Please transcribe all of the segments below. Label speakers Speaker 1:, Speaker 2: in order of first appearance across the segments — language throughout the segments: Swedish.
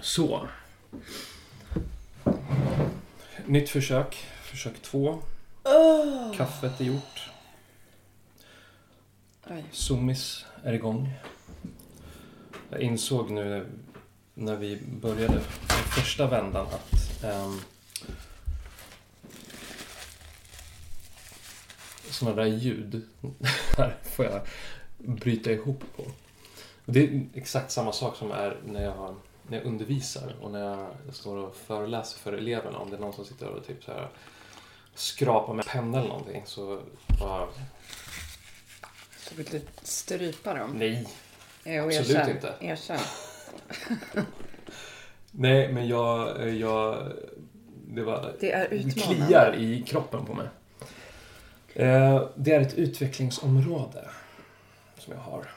Speaker 1: Så. Nytt försök. Försök två. Kaffet är gjort.
Speaker 2: Oj.
Speaker 1: Är igång. Jag insåg nu när vi började första vändan att um, sådana där ljud här får jag bryta ihop på. Det är exakt samma sak som är när jag, när jag undervisar och när jag står och föreläser för eleverna. Om det är någon som sitter och typ så här skrapar med penna eller någonting så bara...
Speaker 2: Så vill du strypa dem?
Speaker 1: Nej,
Speaker 2: Jo,
Speaker 1: Absolut
Speaker 2: erkänn.
Speaker 1: inte.
Speaker 2: Erkänn.
Speaker 1: Nej, men jag... jag det var...
Speaker 2: Det är utmanande.
Speaker 1: kliar i kroppen på mig. Eh, Det är ett utvecklingsområde som jag har.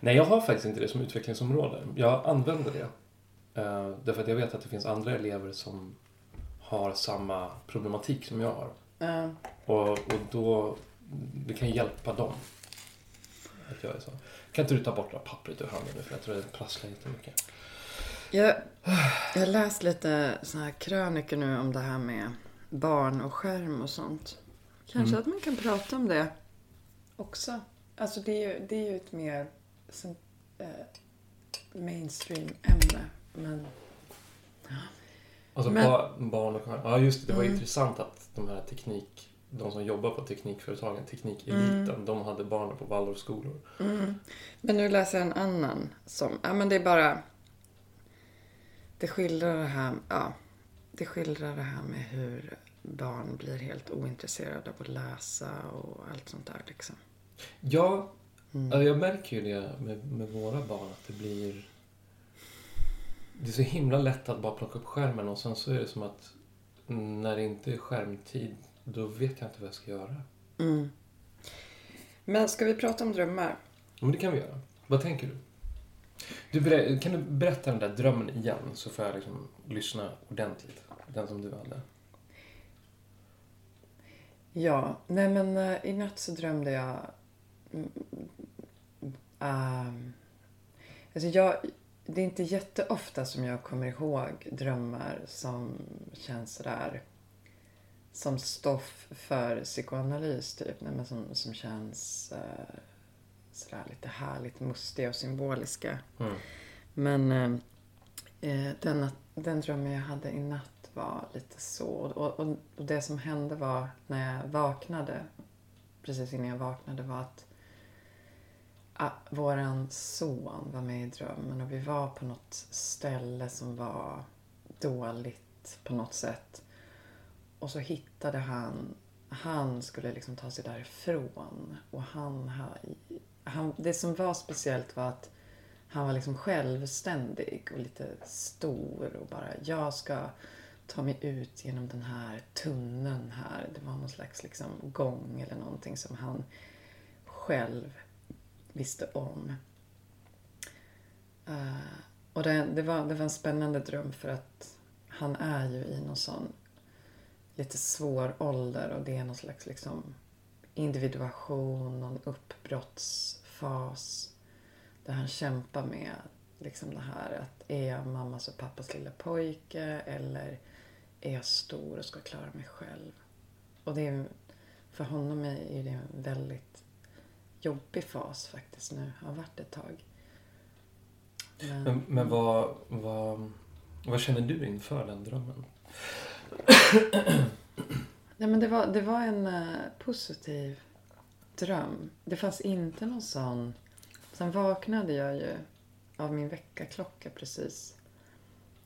Speaker 1: Nej, jag har faktiskt inte det som utvecklingsområde. Jag använder det. Eh, Därför att jag vet att det finns andra elever som har samma problematik som jag har.
Speaker 2: Ja.
Speaker 1: Och, och då, det kan hjälpa dem. Att göra så. Kan inte du ta bort det här pappret ur handen nu för jag tror det prasslar jättemycket.
Speaker 2: Jag jag läst lite såna här krönikor nu om det här med barn och skärm och sånt. Kanske
Speaker 1: Mm.
Speaker 2: att man kan prata om det också. Alltså det är ju, det är ju ett mer eh, mainstream ämne. Men
Speaker 1: Alltså
Speaker 2: Men-
Speaker 1: ba- barn och Ja just det, det var
Speaker 2: Mm.
Speaker 1: intressant att de här teknik, de som jobbar på teknikföretagen, teknikeliten, de hade barnen på Waldorfskolor.
Speaker 2: Mm. Men nu läser jag en annan som, ja men det är bara, det skildrar det här, ja, det skildrar det här med hur barn blir helt ointresserade av att läsa och allt sånt där liksom.
Speaker 1: Ja,
Speaker 2: Mm.
Speaker 1: alltså jag märker ju det med, med våra barn att det blir... Det är så himla lätt att bara plocka upp skärmen och sen så är det som att när det inte är skärmtid, då vet jag inte vad jag ska göra.
Speaker 2: Mm. Men ska vi prata om drömmar?
Speaker 1: Men det kan vi göra. Vad tänker du? du kan du berätta den där drömmen igen så får jag liksom lyssna ordentligt. Den som du hade.
Speaker 2: Ja, nej men eh, i natt så drömde jag... ehm, alltså jag... Det är inte jätteofta som jag kommer ihåg drömmar som känns sådär som stoff för psykoanalys typ. Nej, men som, som känns eh, sådär lite härligt mustiga och symboliska.
Speaker 1: Mm.
Speaker 2: Men eh, eh, den, den drömmen jag hade i natt var lite så. Och, och, och det som hände var när jag vaknade, precis innan jag vaknade, var att ah, våran son var med i drömmen och vi var på något ställe som var dåligt på något sätt. Och så hittade han, han skulle liksom ta sig därifrån. Och han, han, det som var speciellt var att han var liksom självständig och lite stor och bara jag ska ta mig ut genom den här tunneln här. Det var någon slags liksom gång eller någonting som han själv visste om. Uh, och det, det, var, det var en spännande dröm för att han är ju i någon sån lite svår ålder och det är någon slags liksom individuation, någon uppbrottsfas där han kämpar med liksom det här att är jag mammas och pappas lilla pojke eller är jag stor och ska klara mig själv? Och det är, för honom är det en väldigt jobbig fas faktiskt nu, har varit ett tag. Men,
Speaker 1: Men, men vad, vad, vad känner du inför den drömmen?
Speaker 2: Nej, men det, var, det var en eh, positiv dröm. Det fanns inte någon sån... Sen vaknade jag ju av min väckarklocka precis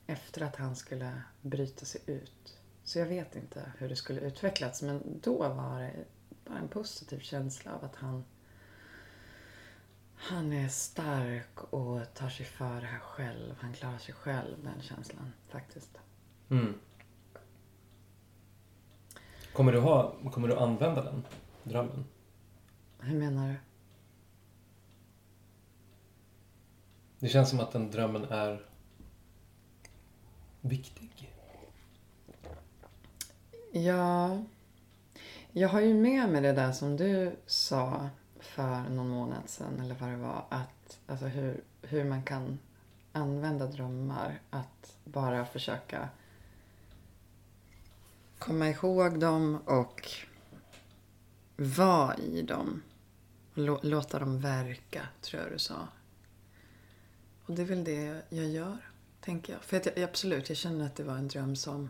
Speaker 2: efter att han skulle bryta sig ut. Så jag vet inte hur det skulle utvecklats men då var det bara en positiv känsla av att han han är stark och tar sig för det här själv. Han klarar sig själv, den känslan faktiskt.
Speaker 1: Mm. Kommer, du ha, kommer du använda den drömmen?
Speaker 2: Hur menar du?
Speaker 1: Det känns som att den drömmen är viktig.
Speaker 2: Ja, jag har ju med mig det där som du sa för någon månad sedan eller vad det var. Att, alltså hur, hur man kan använda drömmar. Att bara försöka komma ihåg dem och vara i dem. Låta dem verka, tror jag du sa. Och det är väl det jag gör, tänker jag. För att jag, absolut, jag känner att det var en dröm som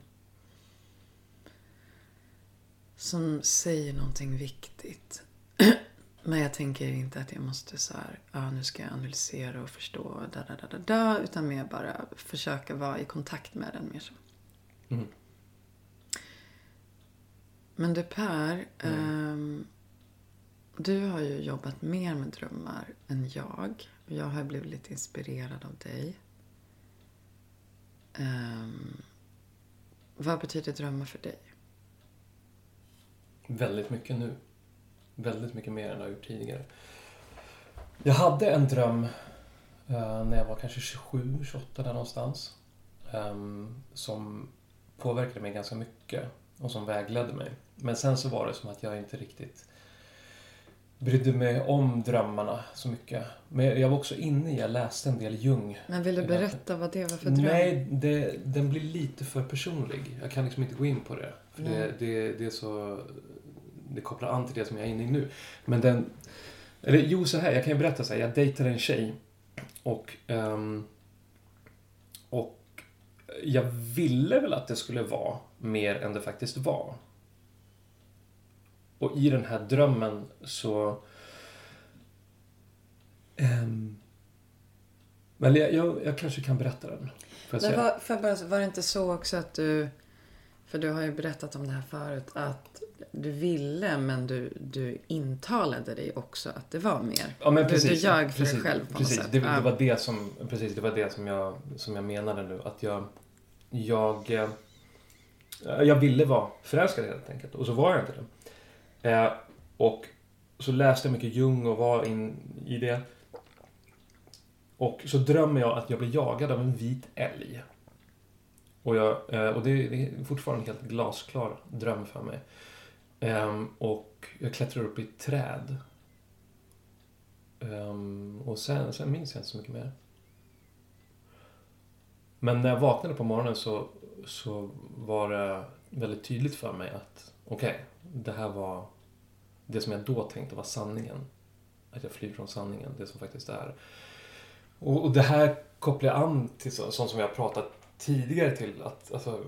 Speaker 2: som säger någonting viktigt. Men jag tänker inte att jag måste så här, ja nu ska jag analysera och förstå, da, da, da, da, da, utan mer bara försöka vara i kontakt med den mer så. Mm. Men du Per, mm. um, du har ju jobbat mer med drömmar än jag. Jag har blivit lite inspirerad av dig. Um, vad betyder drömmar för dig?
Speaker 1: Väldigt mycket nu. Väldigt mycket mer än jag har gjort tidigare. Jag hade en dröm uh, när jag var kanske 27, 28 där någonstans. Um, som påverkade mig ganska mycket och som vägledde mig. Men sen så var det som att jag inte riktigt brydde mig om drömmarna så mycket. Men jag var också inne i, jag läste en del Jung.
Speaker 2: Men vill du berätta vad det var för dröm?
Speaker 1: Nej, det, den blir lite för personlig. Jag kan liksom inte gå in på det. För det, det, det är så... Det kopplar an till det som jag är inne i nu. Men den... Eller jo, så här, jag kan ju berätta så här. Jag dejtade en tjej. Och... Um, och jag ville väl att det skulle vara mer än det faktiskt var. Och i den här drömmen så... Um, men jag, jag, jag, kanske kan berätta den.
Speaker 2: Får men var, för bara, var det inte så också att du... För du har ju berättat om det här förut. Att du ville men du, du intalade dig också att det var mer.
Speaker 1: Ja, men precis,
Speaker 2: du, du ljög för
Speaker 1: precis,
Speaker 2: dig själv på
Speaker 1: precis,
Speaker 2: något sätt.
Speaker 1: Det, det, var det som, precis, det var det som jag, som jag menade nu. Att jag... Jag, eh, jag ville vara förälskad helt enkelt. Och så var jag inte det. Eh, och så läste jag mycket Jung och var in i det. Och så drömmer jag att jag blir jagad av en vit älg. Och, jag, eh, och det, är fortfarande en helt glasklar dröm för mig. Um, och jag klättrar upp i ett träd. Um, och sen, sen minns jag inte så mycket mer. Men när jag vaknade på morgonen så, så var det väldigt tydligt för mig att okej, okay, det här var det som jag då tänkte var sanningen. Att jag flyr från sanningen, det som faktiskt är. Och, och det här kopplar jag an till så, sånt som vi har pratat tidigare till. Att, alltså,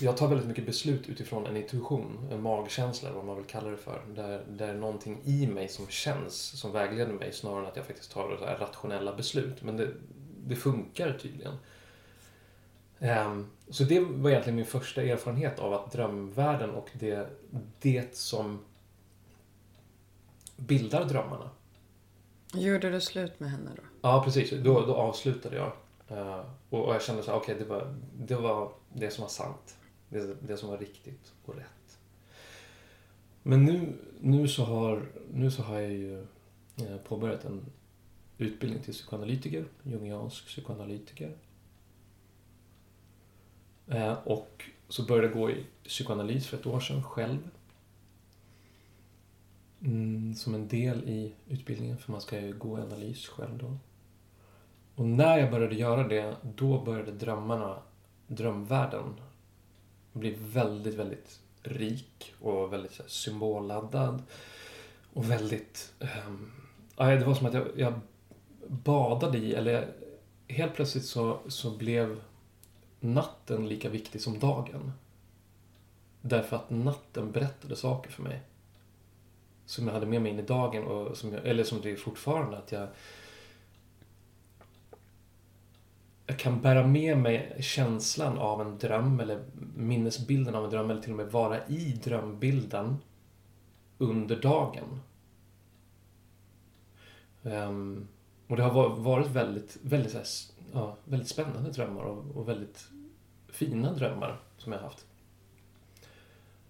Speaker 1: jag tar väldigt mycket beslut utifrån en intuition, en magkänsla, vad man vill kalla det för. Där, där är någonting i mig som känns, som vägleder mig, snarare än att jag faktiskt tar så rationella beslut. Men det, det funkar tydligen. Um, så det var egentligen min första erfarenhet av att drömvärlden och det, det som bildar drömmarna.
Speaker 2: Gjorde du slut med henne då?
Speaker 1: Ja, precis. Då, då avslutade jag. Uh, och, och, jag kände så här, okej, okay, det, var, det var det som var sant. Det, det som var riktigt och rätt. Men nu, nu, så, har, nu så har jag ju eh, påbörjat en utbildning till psykoanalytiker, jungiansk psykoanalytiker. Uh, och så började jag gå i psykoanalys för ett år sedan själv. Mm, som en del i utbildningen, för man ska ju gå analys själv då. Och när jag började göra det, då började drömmarna, drömvärlden, bli väldigt, väldigt rik och väldigt här, symbolladdad. Och väldigt... Um, det var som att jag, jag badade i, eller helt plötsligt så, så blev natten lika viktig som dagen. Därför att natten berättade saker för mig. Som jag hade med mig in i dagen, och som jag, eller som det är fortfarande. att jag jag kan bära med mig känslan av en dröm eller minnesbilden av en dröm eller till och med vara i drömbilden under dagen. Um, och det har varit väldigt, väldigt, här, ja, väldigt spännande drömmar och, och, väldigt fina drömmar som jag har haft.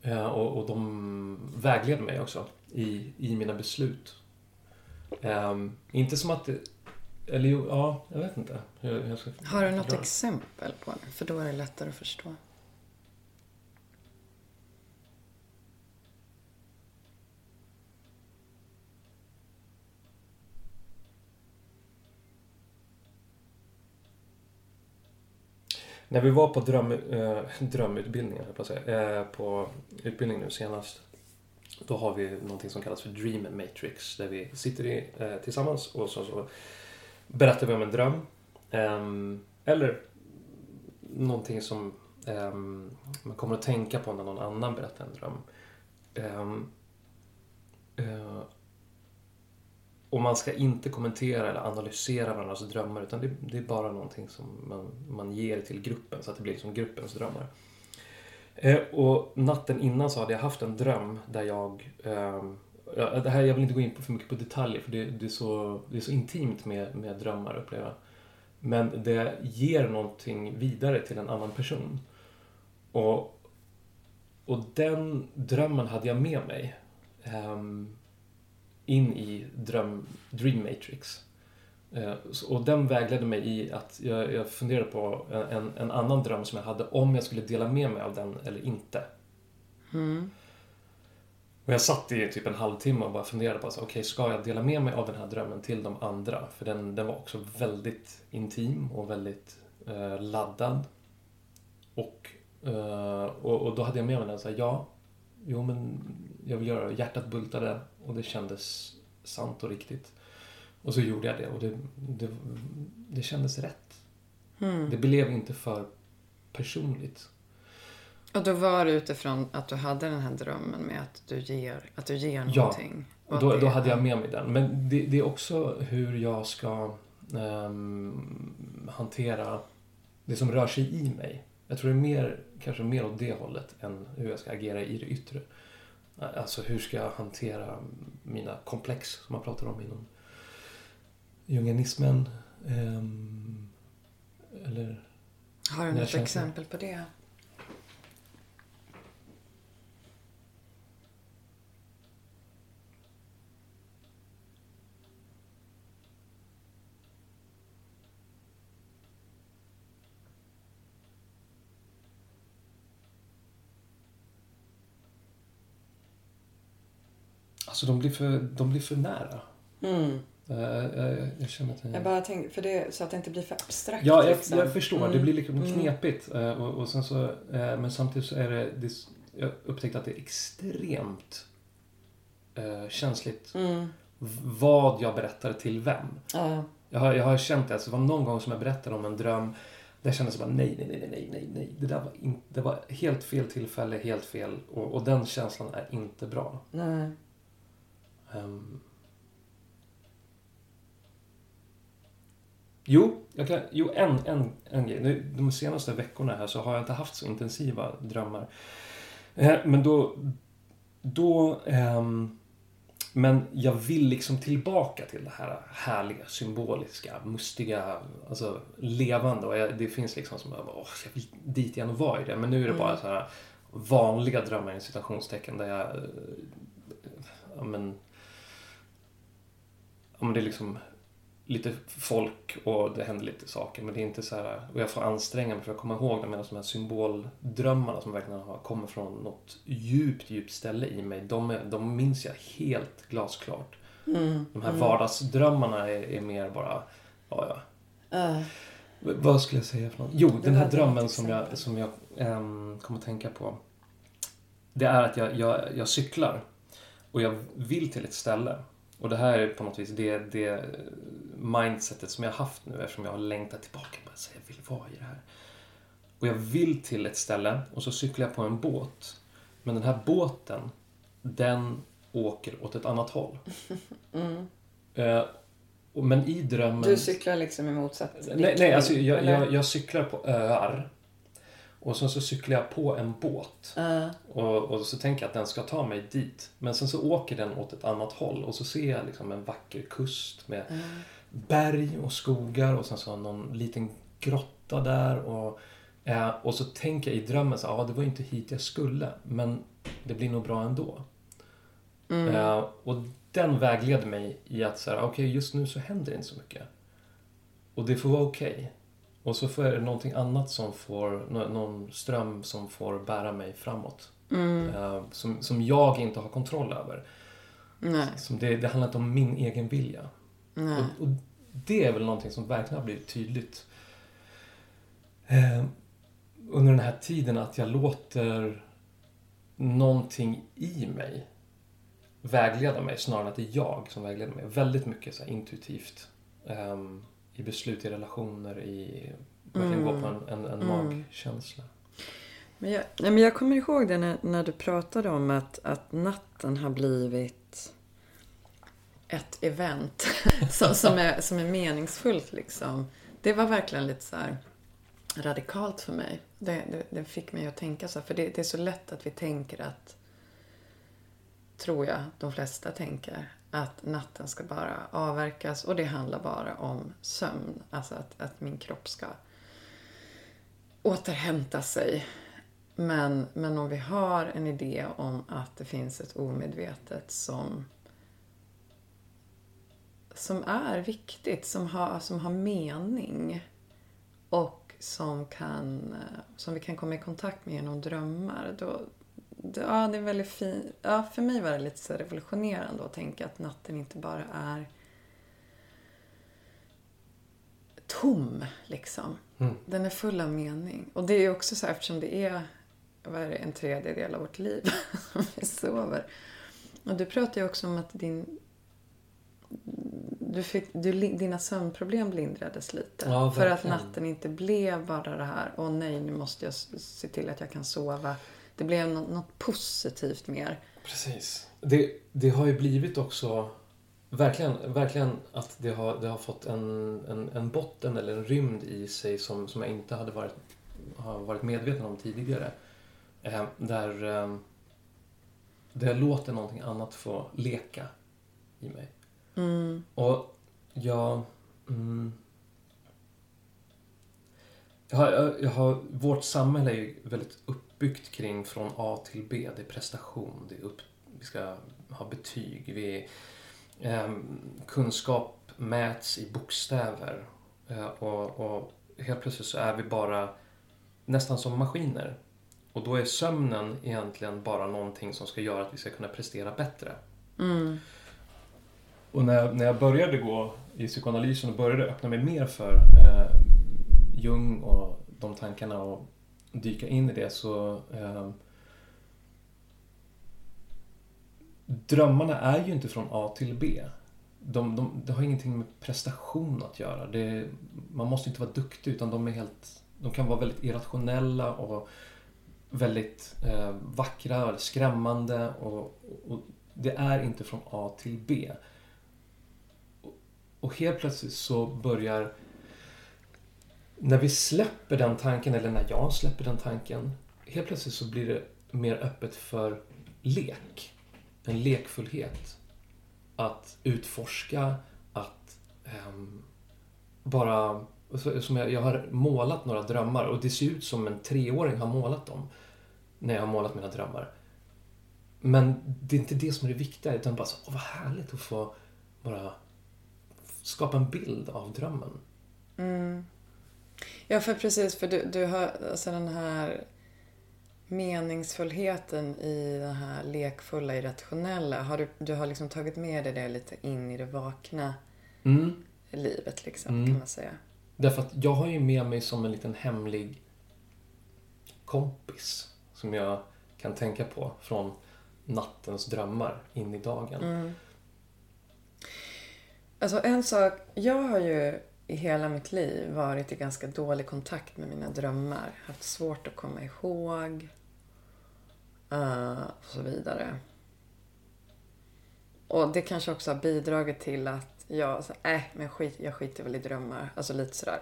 Speaker 1: Uh, och, och de vägleder mig också i, i mina beslut. Um, inte som att det, eller jo, ja, jag vet inte. Jag, jag ska
Speaker 2: Har du något dra. exempel på det? För då är det lättare att förstå.
Speaker 1: När vi var på dröm, eh, drömutbildningen, jag på säga, eh, på utbildning nu senast. Då har vi någonting som kallas för Dream Matrix. Där vi sitter i, eh, tillsammans och så, så berättar vi om en dröm. Ehm, eller någonting som ehm, man kommer att tänka på när någon annan berättar en dröm. Ehm, eh, och man ska inte kommentera eller analysera varandras drömmar utan det, det är bara någonting som man, man ger till gruppen så att det blir som gruppens drömmar. Eh, och natten innan så hade jag haft en dröm där jag... Ja, det här, jag vill inte gå in på för mycket på detaljer för det, det, är, så, det är så intimt med, med drömmar upplever jag. Men det ger någonting vidare till en annan person. Och, och den drömmen hade jag med mig. Um, in i dröm, Dream Matrix. Uh, och den vägledde mig i att jag, jag funderade på en, en, annan dröm som jag hade om jag skulle dela med mig av den eller inte.
Speaker 2: Mm.
Speaker 1: Och jag satt i typ en halvtimme och bara funderade på, okej, okay, ska jag dela med mig av den här drömmen till de andra? För den, den var också väldigt intim och väldigt eh, laddad. Och, eh, och, och, då hade jag med mig den så här, ja, jo men jag vill göra Hjärtat bultade och det kändes sant och riktigt. Och så gjorde jag det och det, det, det kändes rätt.
Speaker 2: Mm.
Speaker 1: Det blev inte för personligt.
Speaker 2: Och då var det utifrån att du hade den här drömmen med att du ger, att du ger någonting?
Speaker 1: Ja, då, då hade jag med mig den. Men det, det är också hur jag ska um, hantera det som rör sig i mig. Jag tror det är mer, kanske mer åt det hållet än hur jag ska agera i det yttre. Alltså hur ska jag hantera mina komplex som man pratar om inom jungianismen. Um, eller...
Speaker 2: Har du något exempel på det?
Speaker 1: Alltså de blir för, de blir för nära.
Speaker 2: Mm.
Speaker 1: Uh, jag, jag, känner att
Speaker 2: jag... jag bara tänker, för det, så att det inte blir för abstrakt.
Speaker 1: Ja, jag, liksom. jag förstår. Mm. Det blir liksom mm. knepigt. Uh, och, och, sen så, uh, men samtidigt så är det, det jag upptäckte att det är extremt känsligt
Speaker 2: mm.
Speaker 1: vad jag berättar till vem.
Speaker 2: Ja.
Speaker 1: Jag, har, jag har känt det, alltså, det var någon gång som jag berättade om en dröm där jag kände så bara nej, nej, nej, nej, nej, nej. Det där var, in, det var helt fel tillfälle, helt fel. Och, och den känslan är inte bra.
Speaker 2: Nej.
Speaker 1: Um, jo, jag kan, jo en, en, en grej. Nu, de senaste veckorna här så har jag inte haft så intensiva drömmar. Eh, men då... då um, men jag vill liksom tillbaka till det här härliga, symboliska, mustiga, alltså levande. Och jag, det finns liksom som, åh, jag vill dit igen och vara i det. Men nu är det mm. bara så här vanliga drömmar i citationstecken där jag, ja men, om det är liksom lite folk och det händer lite saker. Men det är inte så här, och jag får anstränga mig för att komma ihåg det medan de här symboldrömmarna som verkligen har, kommer från något djupt, djupt ställe i mig. De, är, de minns jag helt glasklart.
Speaker 2: Mm,
Speaker 1: de här
Speaker 2: mm.
Speaker 1: vardagsdrömmarna är, är mer bara, ja ja.
Speaker 2: Uh.
Speaker 1: Vad skulle jag säga för något? Jo, den här drömmen som jag, som jag um, kommer att tänka på. Det är att jag, jag, jag cyklar och jag vill till ett ställe och det här är på något vis det, det mindsetet som jag har haft nu eftersom jag har längtat tillbaka. Bara jag vill vara i det här. Och jag vill till ett ställe och så cyklar jag på en båt. Men den här båten, den åker åt ett annat håll.
Speaker 2: Mm.
Speaker 1: Uh, men i drömmen...
Speaker 2: Du cyklar liksom i motsatt
Speaker 1: Nej, nej alltså jag, jag, jag, cyklar på öar. Och sen så cyklar jag på en båt.
Speaker 2: Uh.
Speaker 1: Och, och, så tänker jag att den ska ta mig dit. Men sen så åker den åt ett annat håll och så ser jag liksom en vacker kust med
Speaker 2: uh.
Speaker 1: berg och skogar och sen så någon liten grotta där. Och, eh, och så tänker jag i drömmen så ja det var inte hit jag skulle. Men det blir nog bra ändå.
Speaker 2: Mm.
Speaker 1: Eh, och den vägleder mig i att säga okej okay, just nu så händer det inte så mycket. Och det får vara okej. Okay. Och så är det någonting annat som får, någon ström som får bära mig framåt.
Speaker 2: Mm.
Speaker 1: Uh, som, som jag inte har kontroll över.
Speaker 2: Nej.
Speaker 1: Som det, det handlar inte om min egen vilja.
Speaker 2: Nej.
Speaker 1: Och, och, det är väl någonting som verkligen har blivit tydligt. Uh, under den här tiden att jag låter någonting i mig vägleda mig snarare än att det är jag som vägleder mig. Väldigt mycket så intuitivt. Um, I beslut, i relationer, i verkligen
Speaker 2: Mm.
Speaker 1: gå på en, en, en
Speaker 2: Mm.
Speaker 1: magkänsla.
Speaker 2: Men jag, men jag kommer ihåg det när, när du pratade om att, att natten har blivit ett event som, som, är, som är meningsfullt. Liksom. Det var verkligen lite så radikalt för mig. Det, det, det fick mig att tänka så. här, För det, det är så lätt att vi tänker att, tror jag de flesta tänker, att natten ska bara avverkas och det handlar bara om sömn. Alltså att, att min kropp ska återhämta sig. Men, men om vi har en idé om att det finns ett omedvetet som som är viktigt, som har, som har mening och som, kan, som vi kan komma i kontakt med genom drömmar. Då, ja, det är väldigt fint. Ja, för mig var det lite så revolutionerande att tänka att natten inte bara är tom, liksom.
Speaker 1: Mm.
Speaker 2: Den är full av mening. Och det är också så här, eftersom det är, vad är det, en tredjedel av vårt liv som vi sover. Och du pratar ju också om att din, du fick, du, dina sömnproblem lindrades lite.
Speaker 1: Ja,
Speaker 2: för att natten inte blev bara det här, åh nej, nu måste jag se till att jag kan sova. Det blev något, positivt mer.
Speaker 1: Precis. Det, det har ju blivit också verkligen, verkligen att det har, det har fått en, en, en botten eller en rymd i sig som, som jag inte hade varit, har varit medveten om tidigare. Eh, där, eh, där jag låter någonting annat få leka i mig.
Speaker 2: Mm.
Speaker 1: Och jag... Mm, jag, har, jag, har, vårt samhälle är ju väldigt uppbyggt kring från A till B. Det är prestation, det är upp, vi ska ha betyg. Vi, ehm, kunskap mäts i bokstäver. Eh, och, och helt plötsligt så är vi bara nästan som maskiner. Och då är sömnen egentligen bara någonting som ska göra att vi ska kunna prestera bättre.
Speaker 2: Mm.
Speaker 1: Och när jag, när jag började gå i psykoanalysen och började öppna mig mer för eh, Jung och de tankarna och dyka in i det så eh, Drömmarna är ju inte från A till B. De, de, det har ingenting med prestation att göra. Det, man måste inte vara duktig utan de är helt De kan vara väldigt irrationella och väldigt eh, vackra eller skrämmande och, och det är inte från A till B. Och, och helt plötsligt så börjar när vi släpper den tanken, eller när jag släpper den tanken, helt plötsligt så blir det mer öppet för lek. En lekfullhet. Att utforska, att um, bara... Alltså, som jag, jag har målat några drömmar och det ser ut som en treåring har målat dem. När jag har målat mina drömmar. Men det är inte det som är det viktiga, utan bara så, åh vad härligt att få bara skapa en bild av drömmen.
Speaker 2: Mm. Ja, för precis. För du, du har alltså den här meningsfullheten i det här lekfulla, irrationella. Har du, du har liksom tagit med dig det lite in i det vakna
Speaker 1: Mm.
Speaker 2: livet, liksom,
Speaker 1: Mm.
Speaker 2: kan man säga.
Speaker 1: Därför att jag har ju med mig som en liten hemlig kompis som jag kan tänka på från nattens drömmar in i dagen.
Speaker 2: Mm. Alltså en sak, jag har ju i hela mitt liv varit i ganska dålig kontakt med mina drömmar. Haft svårt att komma ihåg. Uh, och så vidare. Och det kanske också har bidragit till att jag, äh, men skit, jag skiter väl i drömmar. Alltså lite sådär.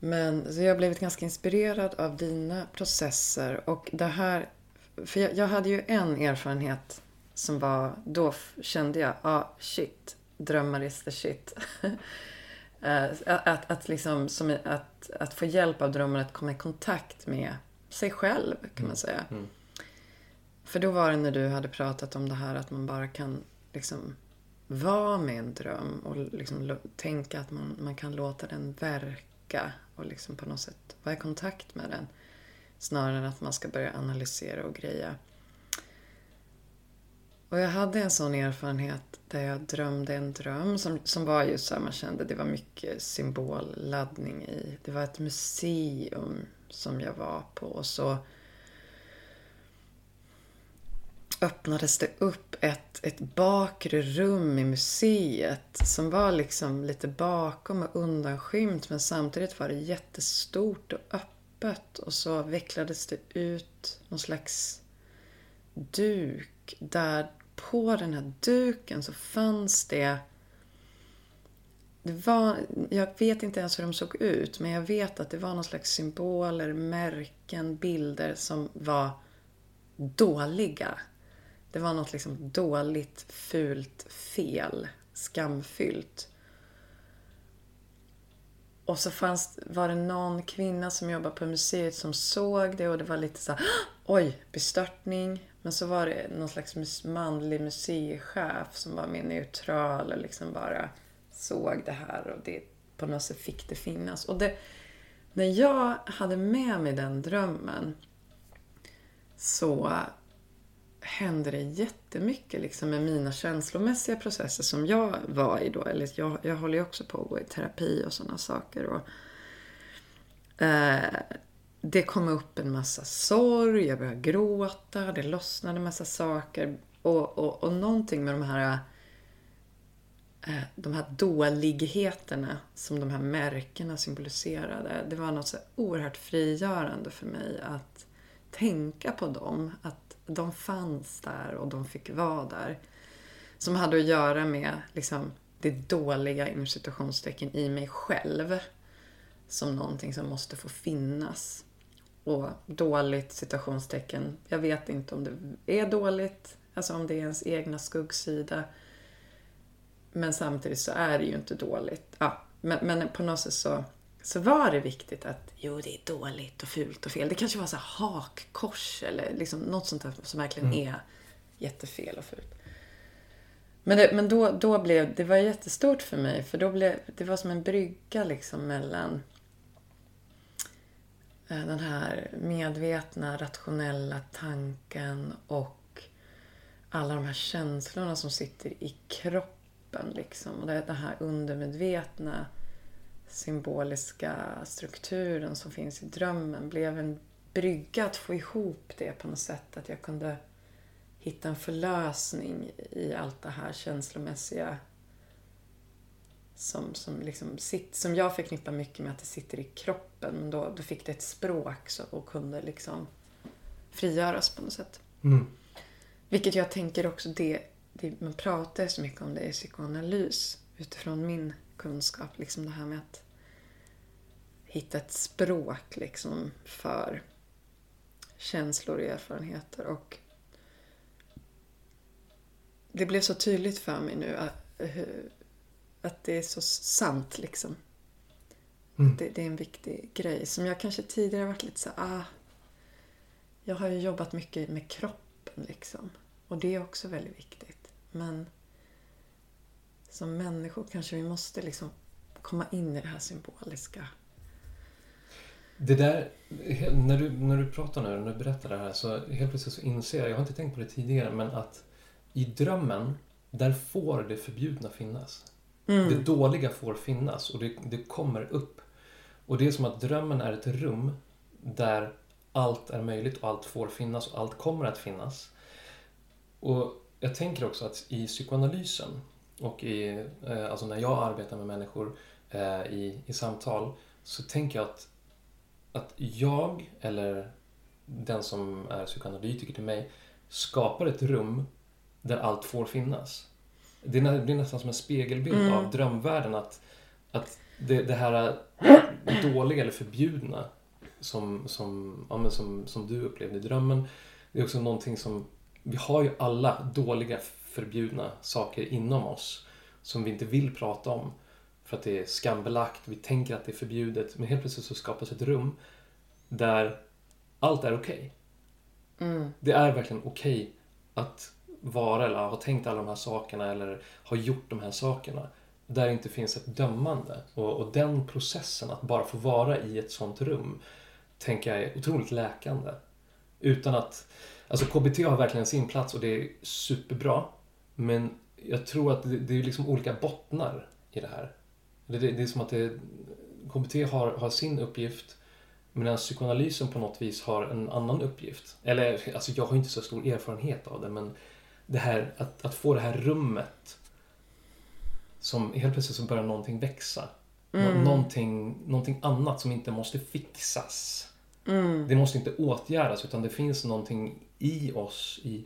Speaker 2: Men så jag har blivit ganska inspirerad av dina processer och det här, för jag, jag hade ju en erfarenhet som var, då kände jag, ah shit, drömmar is the shit. Eh, att, att, liksom, som, att, att få hjälp av drömmar att komma i kontakt med sig själv, kan man säga.
Speaker 1: Mm.
Speaker 2: För då var det när du hade pratat om det här att man bara kan liksom vara med en dröm och liksom tänka att man, man kan låta den verka och liksom på något sätt vara i kontakt med den. Snarare än att man ska börja analysera och greja. Och jag hade en sån erfarenhet där jag drömde en dröm som, som var just så här, man kände det var mycket symbolladdning i. Det var ett museum som jag var på och så öppnades det upp ett, ett bakre rum i museet som var liksom lite bakom och undanskymt men samtidigt var det jättestort och öppet och så vecklades det ut någon slags duk där på den här duken så fanns det det var, jag vet inte ens hur de såg ut, men jag vet att det var någon slags symboler, märken, bilder som var dåliga. Det var något liksom dåligt, fult, fel, skamfyllt. Och så fanns, var det någon kvinna som jobbade på museet som såg det och det var lite så här, oj, bestörtning. Men så var det någon slags manlig museichef som var mer neutral och liksom bara såg det här och det på något sätt fick det finnas. Och det, när jag hade med mig den drömmen så hände det jättemycket liksom med mina känslomässiga processer som jag var i då. Eller jag, jag håller ju också på att gå i terapi och sådana saker. Och, eh, det kom upp en massa sorg, jag började gråta, det lossnade en massa saker. Och, och, och någonting med de här eh, de här dåligheterna som de här märkena symboliserade. Det var något så oerhört frigörande för mig att tänka på dem. Att de fanns där och de fick vara där. Som hade att göra med liksom, det dåliga inom situationstecken i mig själv. Som någonting som måste få finnas. Och dåligt situationstecken, jag vet inte om det är dåligt, alltså om det är ens egna skuggsida. Men samtidigt så är det ju inte dåligt. Ja, men, men på något sätt så, så var det viktigt att jo, det är dåligt och fult och fel. Det kanske var så här hakkors eller liksom något sånt där som verkligen mm. är jättefel och fult. Men, det, men då, då blev det var jättestort för mig för då blev det var som en brygga liksom mellan Eh, den här medvetna, rationella tanken och alla de här känslorna som sitter i kroppen. Liksom. Och det den här undermedvetna symboliska strukturen som finns i drömmen blev en brygga att få ihop det på något sätt. Att jag kunde hitta en förlösning i allt det här känslomässiga som, som, liksom sitt, som jag förknippar mycket med att det sitter i kroppen. Men då, då fick det ett språk så, och kunde liksom frigöras på något sätt.
Speaker 1: Mm.
Speaker 2: Vilket jag tänker också det, det, man pratar så mycket om det i psykoanalys utifrån min kunskap. Liksom det här med att hitta ett språk liksom för känslor och erfarenheter. Och det blev så tydligt för mig nu hur, att det är så sant liksom. Mm. Det, det, är en viktig grej. Som jag kanske tidigare varit lite så ah, Jag har ju jobbat mycket med kroppen liksom. Och det är också väldigt viktigt. Men som människor kanske vi måste liksom komma in i det här symboliska.
Speaker 1: Det där, när du, när du pratar nu, när du berättar det här så helt plötsligt så inser jag, jag har inte tänkt på det tidigare, men att i drömmen, där får det förbjudna finnas. Mm. Det dåliga får finnas och det, det kommer upp. Och det är som att drömmen är ett rum där allt är möjligt och allt får finnas och allt kommer att finnas. Och jag tänker också att i psykoanalysen och i, eh, alltså när jag arbetar med människor eh, i, i samtal så tänker jag att, att jag eller den som är psykoanalytiker till mig skapar ett rum där allt får finnas det blir nästan som en spegelbild mm. av drömvärlden. Att, att det, det här dåliga eller förbjudna som, som, ja, men som, som du upplevde i drömmen. Det är också någonting som, vi har ju alla dåliga förbjudna saker inom oss som vi inte vill prata om. För att det är skambelagt, vi tänker att det är förbjudet. Men helt plötsligt så skapas ett rum där allt är okej. Okay. Mm. Det är verkligen okej okay att vara eller ha tänkt alla de här sakerna eller ha gjort de här sakerna. Där det inte finns ett dömande. Och, och den processen, att bara få vara i ett sånt rum, tänker jag är otroligt läkande. Utan att... Alltså KBT har verkligen sin plats och det är superbra. Men jag tror att det, det är liksom olika bottnar i det här. Det, det, det är som att det, KBT har, har sin uppgift medan psykoanalysen på något vis har en annan uppgift. Eller, alltså jag har inte så stor erfarenhet av det men det här att, att få det här rummet som helt plötsligt så börjar någonting växa. Mm. Någonting, någonting annat som inte måste fixas. Mm. Det måste inte åtgärdas utan det finns någonting i oss, i,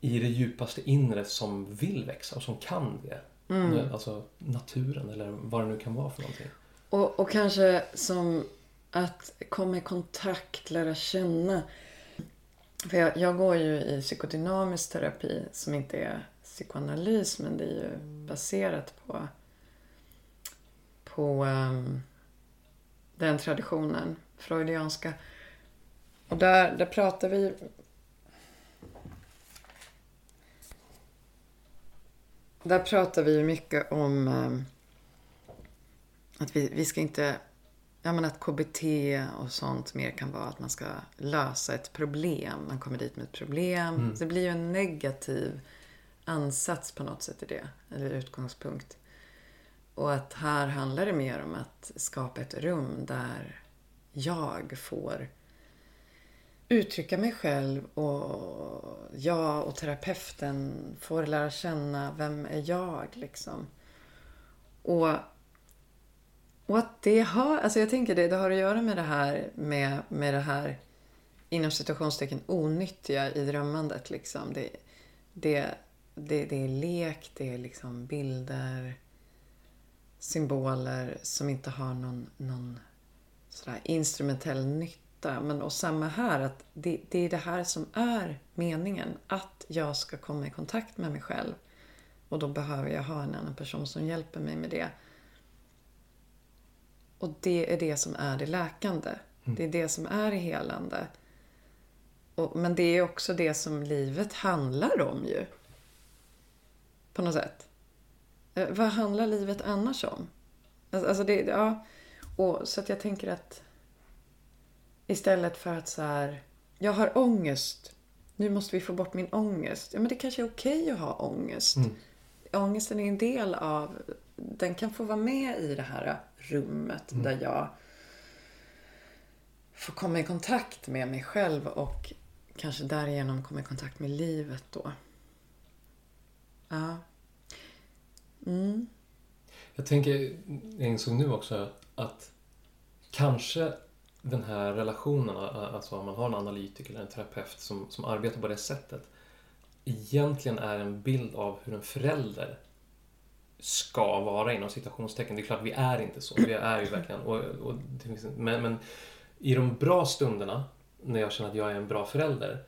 Speaker 1: i det djupaste inre som vill växa och som kan det. Mm. Alltså naturen eller vad det nu kan vara för någonting.
Speaker 2: Och, och kanske som att komma i kontakt, lära känna. För jag, jag går ju i psykodynamisk terapi som inte är psykoanalys men det är ju baserat på, på um, den traditionen, freudianska. Och där, där pratar vi Där pratar vi mycket om um, att vi, vi ska inte Ja, men att KBT och sånt mer kan vara att man ska lösa ett problem. Man kommer dit med ett problem. Mm. Det blir ju en negativ ansats på något sätt i det, eller utgångspunkt. Och att här handlar det mer om att skapa ett rum där jag får uttrycka mig själv och jag och terapeuten får lära känna vem är jag liksom. Och, och att det har, alltså jag tänker det, det har att göra med det här med, med det här inom situationstecken onyttiga i drömmandet liksom. Det, det, det, det är lek, det är liksom bilder, symboler som inte har någon, någon sådär instrumentell nytta. Men och samma här, att det, det är det här som är meningen. Att jag ska komma i kontakt med mig själv. Och då behöver jag ha en annan person som hjälper mig med det. Och det är det som är det läkande. Mm. Det är det som är det helande. Och, men det är också det som livet handlar om ju. På något sätt. Eh, vad handlar livet annars om? Alltså, alltså det, ja. Och, så att jag tänker att istället för att så här, jag har ångest. Nu måste vi få bort min ångest. Ja, men det kanske är okej att ha ångest. Mm. Ångesten är en del av, den kan få vara med i det här rummet mm. där jag får komma i kontakt med mig själv och kanske därigenom komma i kontakt med livet då. Ja.
Speaker 1: Mm. Jag tänker, jag insåg nu också att kanske den här relationen, alltså om man har en analytiker eller en terapeut som, som arbetar på det sättet, egentligen är en bild av hur en förälder ska vara inom citationstecken. Det är klart, vi är inte så. Vi är ju verkligen... Och, och men, men i de bra stunderna, när jag känner att jag är en bra förälder,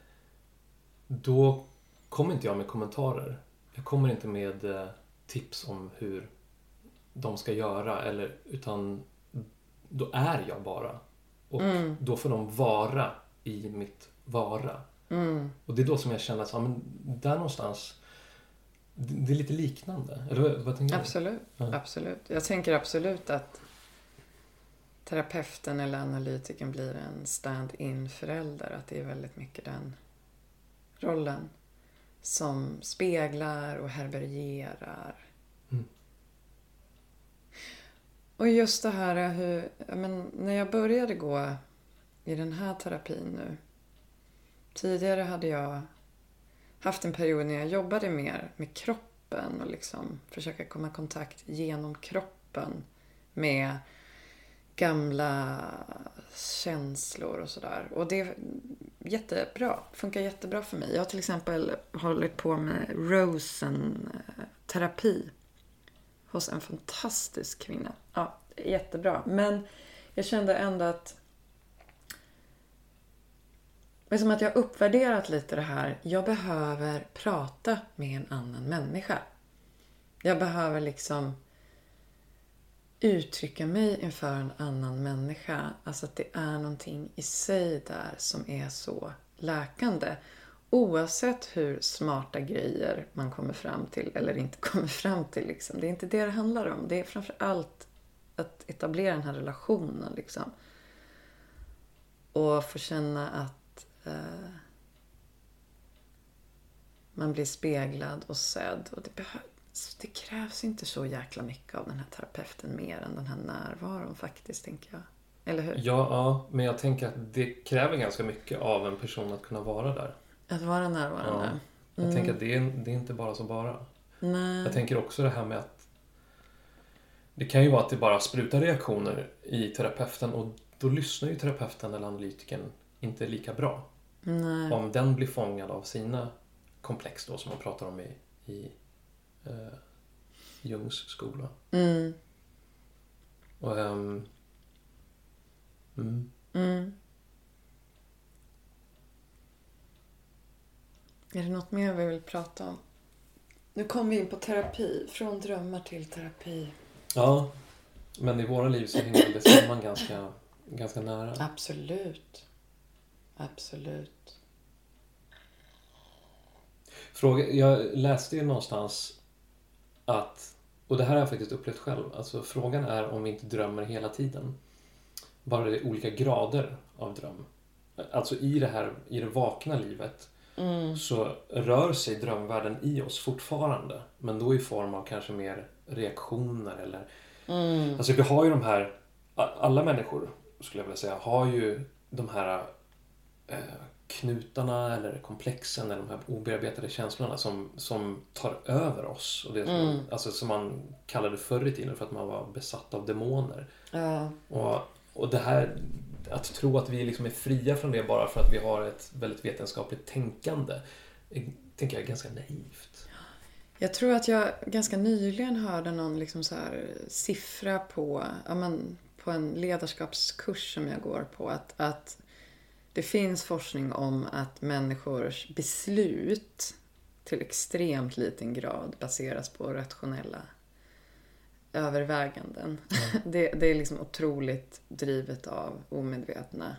Speaker 1: då kommer inte jag med kommentarer. Jag kommer inte med eh, tips om hur de ska göra, eller, utan då är jag bara. Och mm. då får de vara i mitt vara. Mm. Och det är då som jag känner att ja, men där någonstans det är lite liknande. Eller vad tänker
Speaker 2: du? Absolut. Ja. absolut. Jag tänker absolut att terapeuten eller analytikern blir en stand-in förälder. Att det är väldigt mycket den rollen som speglar och härbärgerar. Mm. Och just det här hur, men när jag började gå i den här terapin nu. Tidigare hade jag haft en period när jag jobbade mer med kroppen och liksom försöka komma i kontakt genom kroppen med gamla känslor och sådär. Och det är jättebra. Funkar jättebra för mig. Jag har till exempel hållit på med Rosen-terapi hos en fantastisk kvinna. Ja, jättebra. Men jag kände ändå att det är som att jag uppvärderat lite det här. Jag behöver prata med en annan människa. Jag behöver liksom uttrycka mig inför en annan människa. Alltså att det är någonting i sig där som är så läkande. Oavsett hur smarta grejer man kommer fram till eller inte kommer fram till. Liksom. Det är inte det det handlar om. Det är framför allt att etablera den här relationen. Liksom. Och få känna att eh, man blir speglad och sedd. Och det, behövs, det krävs inte så jäkla mycket av den här terapeuten mer än den här närvaron faktiskt, tänker jag. Eller hur?
Speaker 1: Ja, ja, men jag tänker att det kräver ganska mycket av en person att kunna vara där.
Speaker 2: Att vara närvarande.
Speaker 1: Jag
Speaker 2: Mm.
Speaker 1: tänker att det är, det är inte bara så bara.
Speaker 2: Nej.
Speaker 1: Jag tänker också det här med att det kan ju vara att det bara sprutar reaktioner i terapeuten och då lyssnar ju terapeuten eller analytikern inte lika bra.
Speaker 2: Nej.
Speaker 1: Om den blir fångad av sina komplex då som man pratar om i, i eh, Jungs skola.
Speaker 2: Mm.
Speaker 1: Och, ehm, mm,
Speaker 2: Mm. Är det något mer vi vill prata om? Nu kommer vi in på terapi. Från drömmar till terapi.
Speaker 1: ja, men i våra liv så hänger det samman ganska, ganska nära.
Speaker 2: Absolut. Absolut.
Speaker 1: Fråga, jag läste ju någonstans att, och det här har jag faktiskt upplevt själv, alltså frågan är om vi inte drömmer hela tiden. Bara det är olika grader av dröm. Alltså i det här, i det vakna livet
Speaker 2: Mm.
Speaker 1: så rör sig drömvärlden i oss fortfarande. Men då i form av kanske mer reaktioner eller...
Speaker 2: Mm.
Speaker 1: Alltså vi har ju de här, alla människor skulle jag vilja säga, har ju de här eh, knutarna eller komplexen eller de här obearbetade känslorna som, som tar över oss. Och det som,
Speaker 2: Mm.
Speaker 1: alltså, som man kallade förr i tiden för att man var besatt av demoner.
Speaker 2: Ja.
Speaker 1: Och, och det här, att tro att vi liksom är fria från det bara för att vi har ett väldigt vetenskapligt tänkande, är, tänker jag är ganska naivt.
Speaker 2: Jag tror att jag ganska nyligen hörde någon liksom så här siffra på, ja men, på en ledarskapskurs som jag går på. Att, att det finns forskning om att människors beslut till extremt liten grad baseras på rationella överväganden. Det, det är liksom otroligt drivet av omedvetna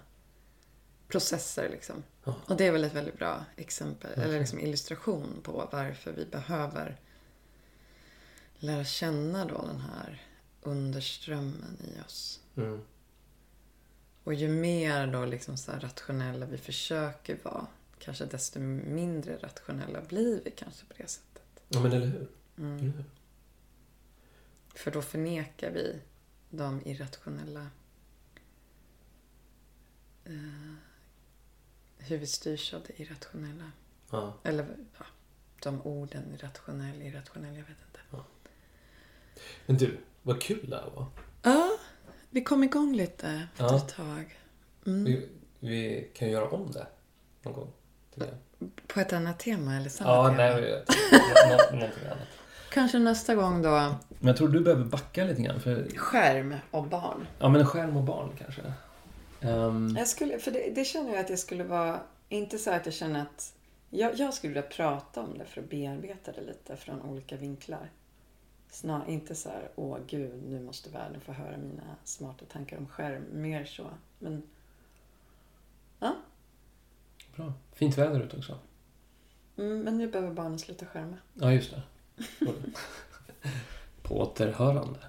Speaker 2: processer. Liksom.
Speaker 1: Ja.
Speaker 2: Och det är väl ett väldigt bra exempel, eller
Speaker 1: Verkligen.
Speaker 2: liksom illustration på varför vi behöver lära känna då den här underströmmen i oss.
Speaker 1: Mm.
Speaker 2: Och ju mer då liksom så rationella vi försöker vara, kanske desto mindre rationella blir vi kanske på det sättet.
Speaker 1: Ja men eller hur?
Speaker 2: Mm.
Speaker 1: Eller hur?
Speaker 2: För då förnekar vi de irrationella eh, hur vi styrs av det irrationella.
Speaker 1: Ja.
Speaker 2: Eller ja, de orden, irrationell, irrationell, jag vet inte.
Speaker 1: Men du, vad kul det här var.
Speaker 2: Vi kom igång lite efter
Speaker 1: Ja.
Speaker 2: ett tag. Mm.
Speaker 1: Vi, vi kan göra om det någon gång.
Speaker 2: På ett annat tema eller samma
Speaker 1: Ja,
Speaker 2: tema?
Speaker 1: nej, någonting annat.
Speaker 2: Kanske nästa gång då,
Speaker 1: Men jag tror du behöver backa lite grann. För,
Speaker 2: skärm och barn.
Speaker 1: ja, men skärm och barn kanske. Ehm,
Speaker 2: Jag skulle, för det, det känner jag att jag skulle vara, inte så att jag känner att, jag, jag skulle vilja prata om det för att bearbeta det lite från olika vinklar. Snar, inte så här, åh gud, nu måste världen få höra mina smarta tankar om skärm. Mer så. Men
Speaker 1: bra. Fint väder ute också.
Speaker 2: Mm, men nu behöver barnen sluta skärma.
Speaker 1: Ja, just det. På återhörande.